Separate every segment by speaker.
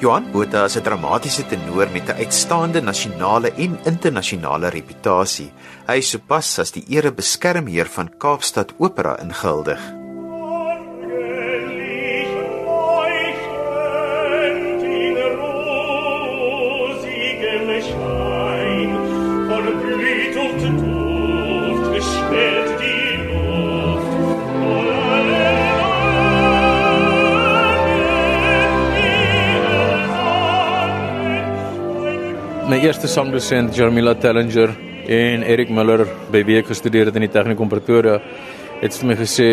Speaker 1: Johan Botha is 'n dramatiese tenor met 'n uitstaande nasionale en internasionale reputasie. Hy is sopas as die erebeskermheer van Kaapstad Opera ingehuldig.
Speaker 2: Eerste sangdosent Jermila Tellinger en Erik Miller by wie ek gestudeer het in die Tegnikum Pretoria het vir my gesê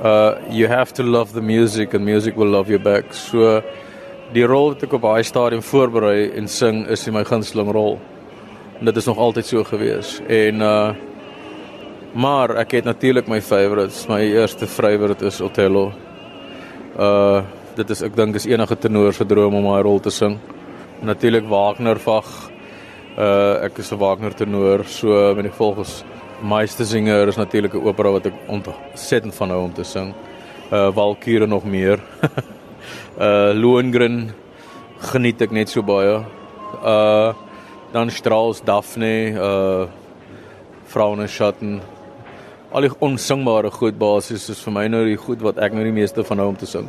Speaker 2: uh you have to love the music and music will love you back. So die rol wat ek op daai stadium voorberei en sing is my gunsteling rol. En dit is nog altyd so gewees. En uh maar ek het natuurlik my favorites. My eerste favorite is Othello. Uh dit is ek dink is enige tenor se droom om daai rol te sing natuurlik Wagner vag. Uh ek is 'n Wagner tenor, so met die volgens Meistersinger is natuurlik 'n opera wat ek ontsettend van hou om te sing. Uh Valkyrie nog meer. uh Lohengrin geniet ek net so baie. Uh dan Strauss, Daphne, uh Frauen Schatten. Al die onsingbare goed basies is vir my nou die goed wat ek nou die meeste van hou om te sing.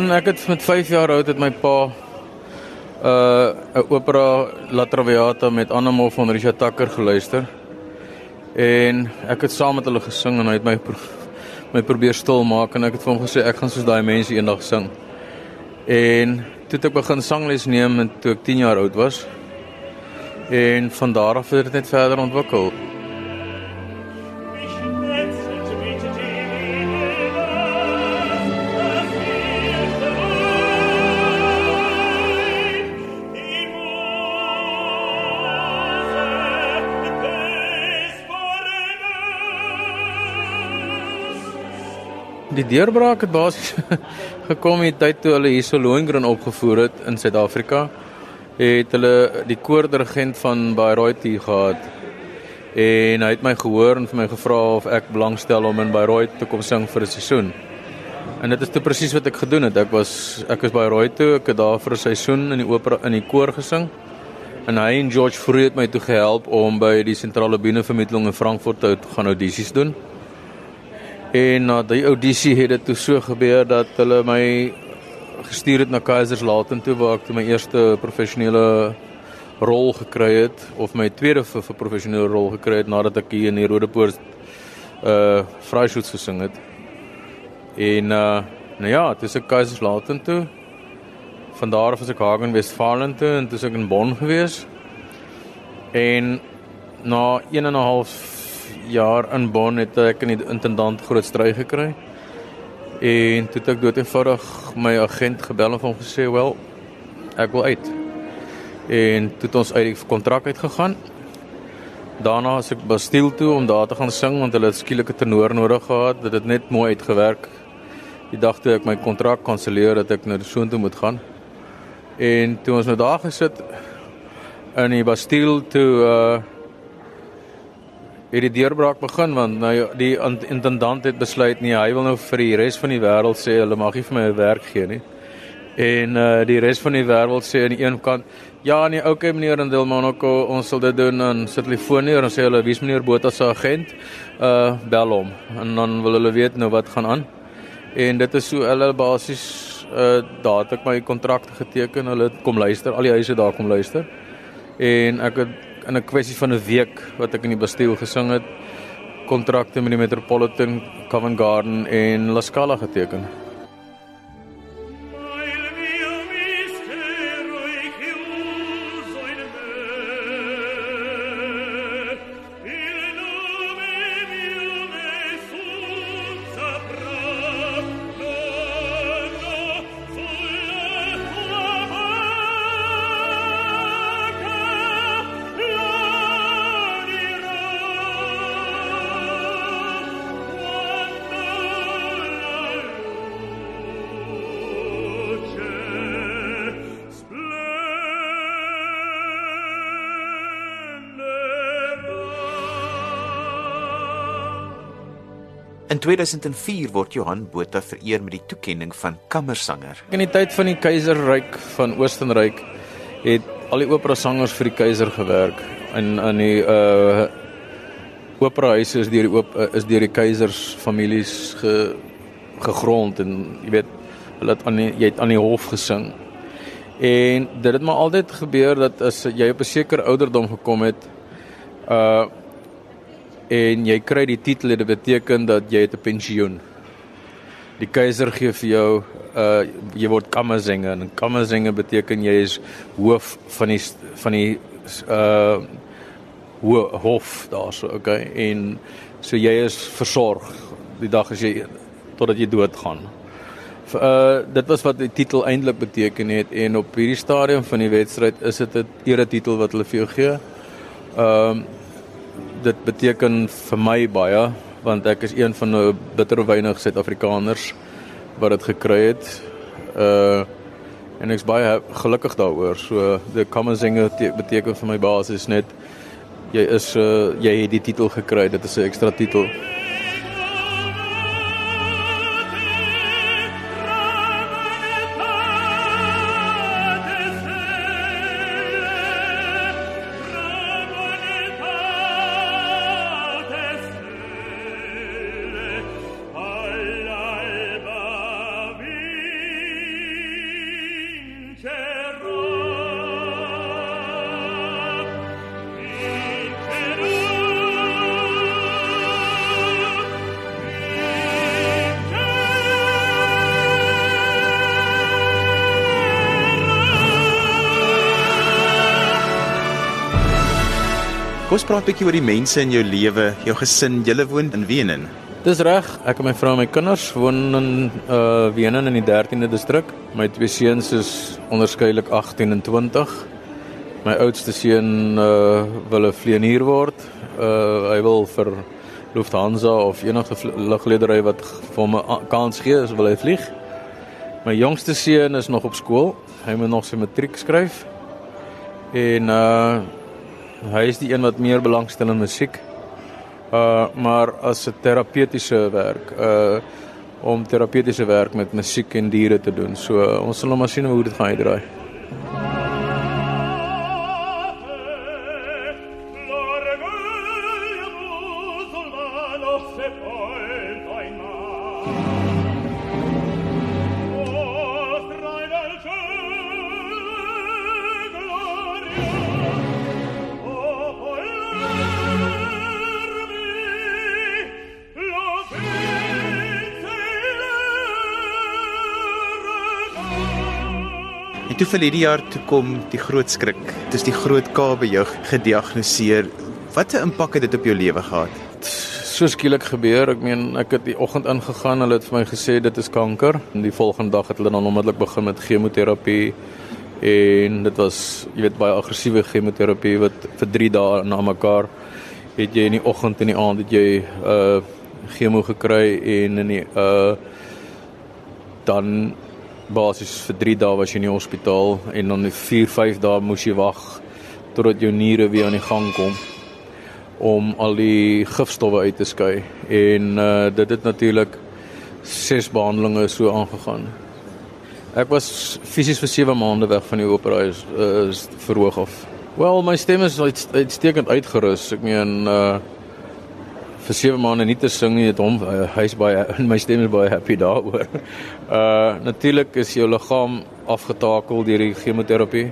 Speaker 2: Man, ek het met 5 jaar oud het my pa 'n uh, opera La Traviata met Anna van Richard Tucker geluister. En ek het saam met hulle gesing en hy het my my probeer stil maak en ek het vir hom gesê ek gaan soos daai mense eendag sing. En toe het ek begin sangles neem toe ek 10 jaar oud was. En van daar af het dit net verder ontwikkel. Die deurbraak het basies gekom in tyd toe hulle hierso Lohengrin opgevoer het in Suid-Afrika. Het hulle die koordirigent van Bayreuth hier gehad. En hy het my gehoor en vir my gevra of ek belangstel om in Bayreuth te kom sing vir 'n seisoen. En dit is toe presies wat ek gedoen het. Ek was ek was by Bayreuth toe, ek het daar vir 'n seisoen in die opera in die koor gesing. En hy en George Fourie het my toe gehelp om by die sentrale bühnevermitteling in Frankfurt te gaan audisies doen. En na die audisie het dit toe so gebeur dat hulle my gestuur het na Kaiserslautern toe waar ek my eerste professionele rol gekry het of my tweede vir, vir professionele rol gekry het nadat ek hier in die Rodepoort uh Freischutz gesing het. En uh nou ja, dis ek Kaiserslautern toe. Van daar af was ek Hagen Westfalen toe en dis ek in Bonn gewees. En na 1 en 'n half jaar in Bonn het ek in die intendant groot stry gekry. En toe het ek dood eenvoudig my agent gebel en hom gesê, "Wel, ek wil uit." En toe het ons uit die kontrak uitgegaan. Daarna as ek Bastille toe om daar te gaan sing want hulle het skielike tenor nodig gehad. Dit het net mooi uitgewerk. Die dag toe ek my kontrak kanselleer dat ek nou soontoe moet gaan. En toe ons nou daar gesit in die Bastille toe uh het die deurbraak begin want nou die intendant het besluit nee, hy wil nou vir die res van die wêreld sê hulle mag nie vir my werk gee nie. En uh die res van die wêreld sê aan die een kant ja nee, okay meneer Ndelmanoko, ons sal dit doen en sit telefoon neer en sê hulle wie's meneer Botha se agent? Uh bel hom en dan wil hulle weet nou wat gaan aan. En dit is so hulle basies uh daar het ek my kontrak geteken, hulle kom luister, al die huise daar kom luister. En ek het in 'n kwessie van 'n week wat ek in die Bastille gesing het, kontrakte met die Metropolitan, Covent Garden en La Scala geteken.
Speaker 1: In 2004 word Johan Botha vereer met die toekenning van kammersanger.
Speaker 2: In die tyd van die Keiserryk van Oostenryk het al die opera sangers vir die keiser gewerk in in die uh opera huise is deur die op, uh, is deur die keisers families ge gegrond en jy weet hulle het aan die, jy het aan die hof gesing. En dit het maar altyd gebeur dat as jy op 'n sekere ouderdom gekom het uh en jy kry die titel dit beteken dat jy het 'n pensioen. Die keiser gee vir jou uh jy word kammersinger en kammersinger beteken jy is hoof van die van die uh hof daarso okay en so jy is versorg die dag as jy totdat jy doodgaan. Uh dit was wat die titel eintlik beteken het en op hierdie stadium van die wedstryd is dit 'n eretitel wat hulle vir jou gee. Ehm um, dit beteken vir my baie want ek is een van 'n bitter weinig Suid-Afrikaners wat dit gekry het. Uh en ek's baie gelukkig daaroor. So die Kammersinger beteken vir my basis net jy is uh jy het die titel gekry. Dit is 'n ekstra titel.
Speaker 1: Kom ons praat 'n bietjie oor die mense in jou lewe, jou gesin. Julle woon in Wenen.
Speaker 2: Dis reg. Ek en my vrou en my kinders woon in uh Wenen in die 13de distrik. My twee seuns is onderskeidelik 18 en 20. My oudste seun uh wil 'n vlieënier word. Uh hy wil vir Lufthansa of enige lugledery wat vir hom 'n kans gee, is wil hy vlieg. My jongste seun is nog op skool. Hy moet nog sy matriek skryf. En uh Hy is die een wat meer belangstel in musiek. Uh maar as 'n terapeutiese werk, uh om terapeutiese werk met musiek en diere te doen. So uh, ons sal nou maar sien hoe dit gaan uitdraai.
Speaker 1: Toe vir hierdie jaar toe kom die groot skrik. Dis die groot K by jou gediagnoseer. Watter impak het dit op jou lewe gehad?
Speaker 2: So skielik gebeur. Ek meen, ek het die oggend ingegaan. Hulle het vir my gesê dit is kanker. En die volgende dag het hulle dan onmiddellik begin met chemoterapie. En dit was, jy weet, baie aggressiewe chemoterapie wat vir 3 dae na mekaar het jy in die oggend en die aand het jy uh chemo gekry en in die uh dan basies vir 3 dae was jy in die hospitaal en dan 4, 5 dae moes jy wag totdat jou niere weer aan die gang kom om al die gifstowwe uit te skei en uh, dit het natuurlik 6 behandelings so aangegaan. Ek was fisies vir 7 maande weg van die opera is, is verhoog af. Wel, my stem is uitstekend uitgerus. Ek meen uh vir 7 maande nie te sing nie, het hom uh, hy's baie in my stem is baie happy daaroor. Uh natuurlik is jou liggaam afgetakel deur die chemoterapie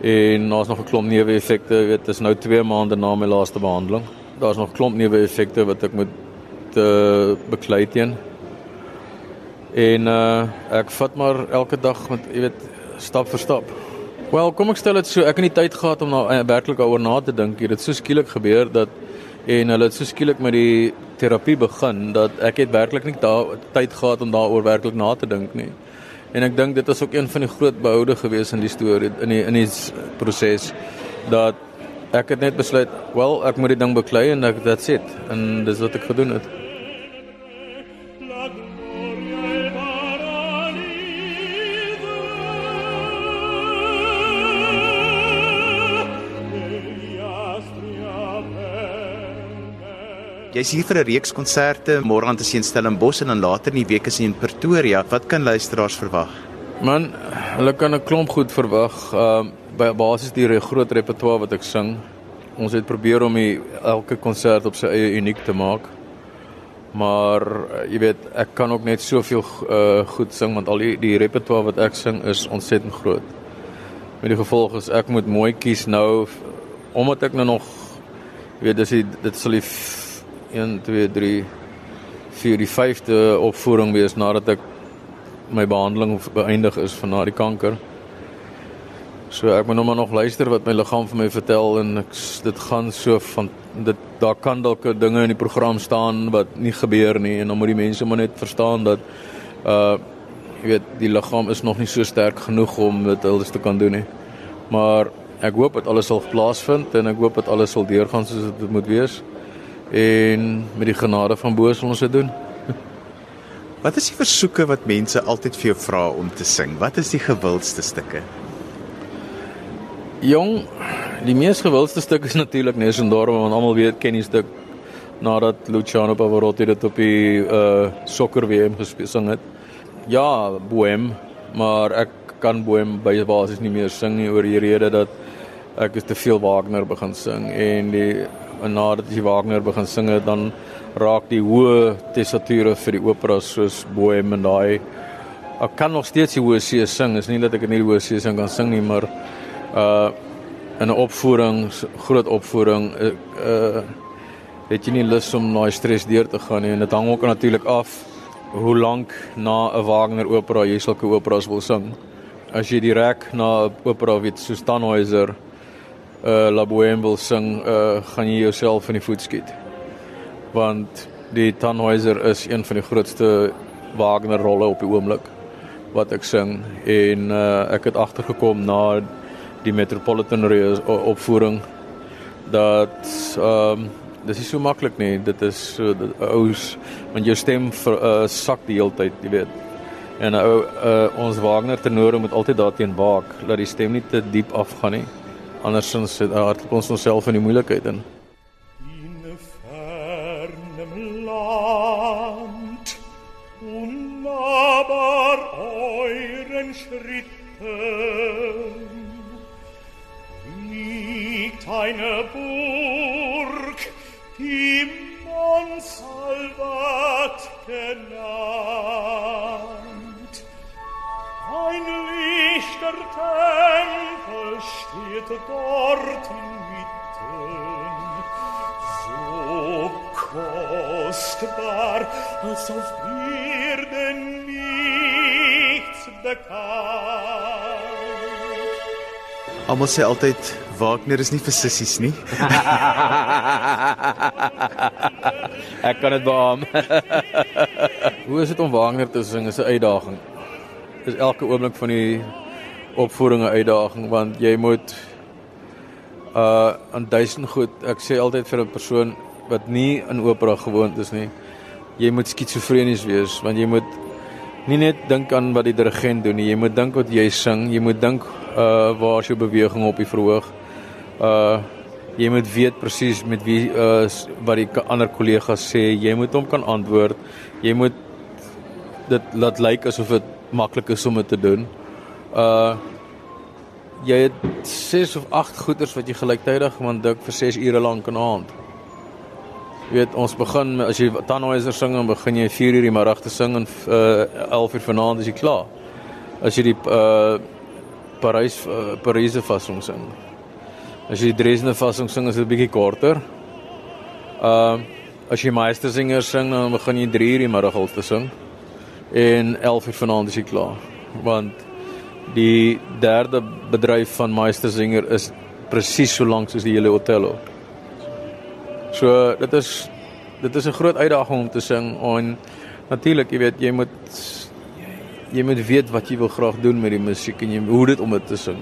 Speaker 2: en daar's nog 'n klomp neeweffekte, weet, dit is nou 2 maande na my laaste behandeling. Daar's nog klomp neeweffekte wat ek moet uh beklei teen. En uh ek vat maar elke dag met jy weet stap vir stap. Wel, kom ek stel dit so, ek het nie tyd gehad om nou werklik daaroor na te dink. Dit het so skielik gebeur dat en hulle het so skielik met die terapie begin dat ek het werklik nie daar tyd gehad om daaroor werklik na te dink nie. En ek dink dit is ook een van die groot behoude gewees in die storie in die in die proses dat ek het net besluit, wel, ek moet die ding beklei en ek that's it. En dis wat ek gedoen het.
Speaker 1: Jy's hier vir 'n reeks konserte, môre aan te sien Stellenbosch en dan later in die week is jy in Pretoria. Wat kan luisteraars verwag?
Speaker 2: Man, hulle kan 'n klomp goed verwag. Ehm uh, by basis die groot repertoire wat ek sing. Ons het probeer om die, elke konsert op sy eie uniek te maak. Maar uh, jy weet, ek kan ook net soveel uh, goed sing want al die, die repertoire wat ek sing is ontsettend groot. Met die gevolg is ek moet mooi kies nou omdat ek nou nog jy weet dis die, dit sal die 1 2 3 4 die 5de opvoering wees nadat ek my behandeling beëindig is van na die kanker. So ek moet nou maar nog luister wat my liggaam vir my vertel en ek dit gaan so van dit daar kan dalk dinge in die program staan wat nie gebeur nie en dan moet die mense maar net verstaan dat uh jy weet die liggaam is nog nie so sterk genoeg om dit alles te kan doen nie. Maar ek hoop dat alles sal plaasvind en ek hoop dat alles sal deurgaan soos dit moet wees en met die genade van bo sal ons dit doen.
Speaker 1: Wat is die versoeke wat mense altyd vir jou vra om te sing? Wat is die gewildste stukke?
Speaker 2: Jong, die mees gewildste stuk is natuurlik Nesendorm want almal weet ken die stuk nadat Luciano Pavarotti dit op die uh sokker WM gespeel het. Ja, Bohem, maar ek kan Bohem by basies nie meer sing nie oor die rede dat ek is te veel Wagner begin sing en die en nadat jy Wagner begin sing het dan raak die hoë tessature vir die operas soos Bohem en daai ek kan nog steeds die hoë C sing. Is nie dat ek nie die hoë C sing kan sing nie maar uh in 'n opvoering groot opvoering uh het jy nie lus om daai stres deur te gaan nie. En dit hang ook natuurlik af hoe lank na 'n Wagner opera jy sulke operas wil sing. As jy direk na 'n opera weet so Tannhäuser uh La Bohème wil sing, uh gaan jy jouself in die voet skiet. Want die Tannhäuser is een van die grootste Wagner rolle op die oomblik wat ek sing en uh ek het agtergekom na die Metropolitan opvoering dat ehm um, dis nie so maklik nie. Dit is so ous want jou stem ver, uh, sak die hele tyd, jy weet. En ou uh, ons Wagner tenore moet altyd daarteen waak dat die stem nie te diep afgaan nie anders dan sit haar ons zelf in die moeilikheid in.
Speaker 3: in 'n ferme land onnabaar euren skritte liegt eine burg die man salvat genannt ein lichter Tempel steht dort inmitten, so kostbar, als auf Erden nichts bekannt.
Speaker 1: Almal sê altyd Wagner is nie vir sissies nie.
Speaker 2: Ek kan dit beamoen. Hoe is dit om Wagner te sing? Is 'n uitdaging. Is elke oomblik van die opvoering 'n uitdaging want jy moet uh aan duisend goed. Ek sê altyd vir 'n persoon wat nie in opera gewoond is nie, jy moet skizofrenies wees want jy moet nie net dink aan wat die dirigent doen nie, jy moet dink wat jy sing, jy moet dink uh waar is jou beweging op die verhoog. Uh jy moet weet presies met wie uh wat die ander kollegas sê, jy moet hom kan antwoord. Jy moet dit laat lyk asof dit maklik is om dit te doen. Uh jy het 6 of 8 goeters wat jy gelyktydig want dink vir 6 ure lank in 'n aand. Jy weet ons begin as jy Tannhäuser sing dan begin jy 4 uur die middag te sing en uh 11 uur vanaand is jy klaar. As jy die uh Parys uh, Paryse fassung sing. As jy die Dresdner fassung sing is dit 'n bietjie korter. Uh as jy Meistersinger sing dan begin jy 3 uur die middag al te sing en 11 uur vanaand is jy klaar. Want die derde bedryf van Meistersinger is presies so lank soos die hele Otello. So dit is dit is 'n groot uitdaging om te sing en natuurlik, jy weet, jy moet jy moet weet wat jy wil graag doen met die musiek en jy hoe dit om dit te sing.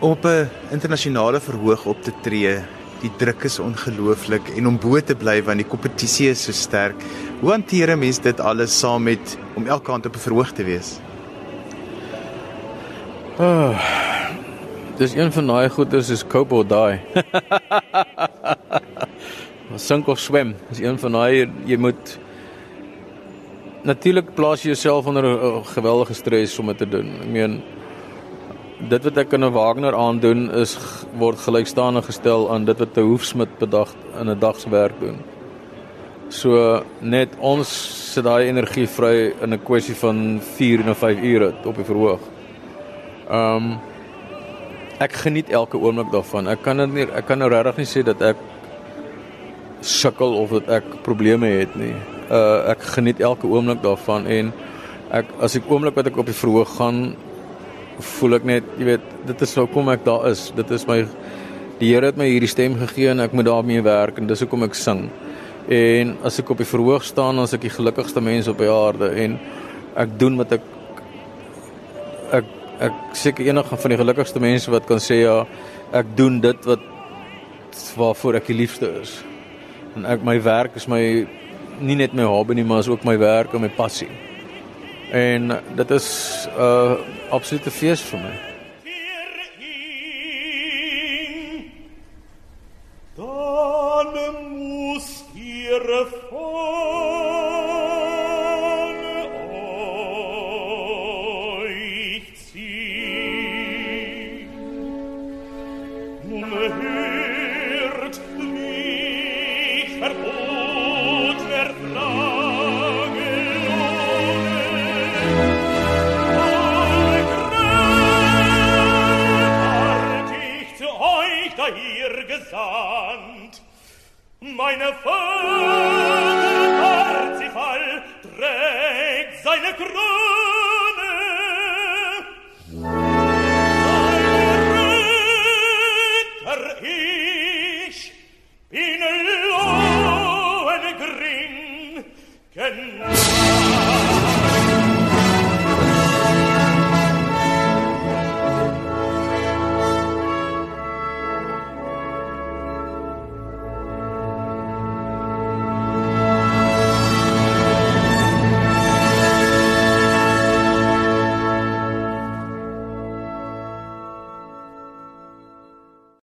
Speaker 1: Op 'n internasionale verhoog op te tree, die druk is ongelooflik en om bo te bly want die kompetisie is so sterk. Hoe hanteer 'n mens dit alles saam met om elke aand op 'n verhoog te wees?
Speaker 2: Oh, dis een van daai goeders is cope or die. sink of swem. Dis een van daai jy moet natuurlik plaas jy jouself onder 'n geweldige stres om dit te doen. Ek meen dit wat ek in 'n Wagner aandoen is word gelykstaande gestel aan dit wat 'n hoefsmid per dag in 'n dag se werk doen. So net ons sit daai energie vry in 'n kwessie van 4 en 5 ure op die verhoog. Ehm um, ek geniet elke oomblik daarvan. Ek kan dit nie ek kan nou regtig nie sê dat ek sukkel of dat ek probleme het nie. Uh ek geniet elke oomblik daarvan en ek as ek oomblik wat ek op die verhoog gaan voel ek net, jy weet, dit is hoekom ek daar is. Dit is my die Here het my hierdie stem gegee en ek moet daarmee werk en dis hoekom ek sing. En as ek op die verhoog staan, dan is ek die gelukkigste mens op die aarde en ek doen wat ek ek ek seker enige van die gelukkigste mense wat kan sê ja, ek doen dit wat waarvoor ek die liefste is. En ek my werk is my nie net my hobby nie, maar is ook my werk en my passie. En dit is 'n uh, absolute fees vir my.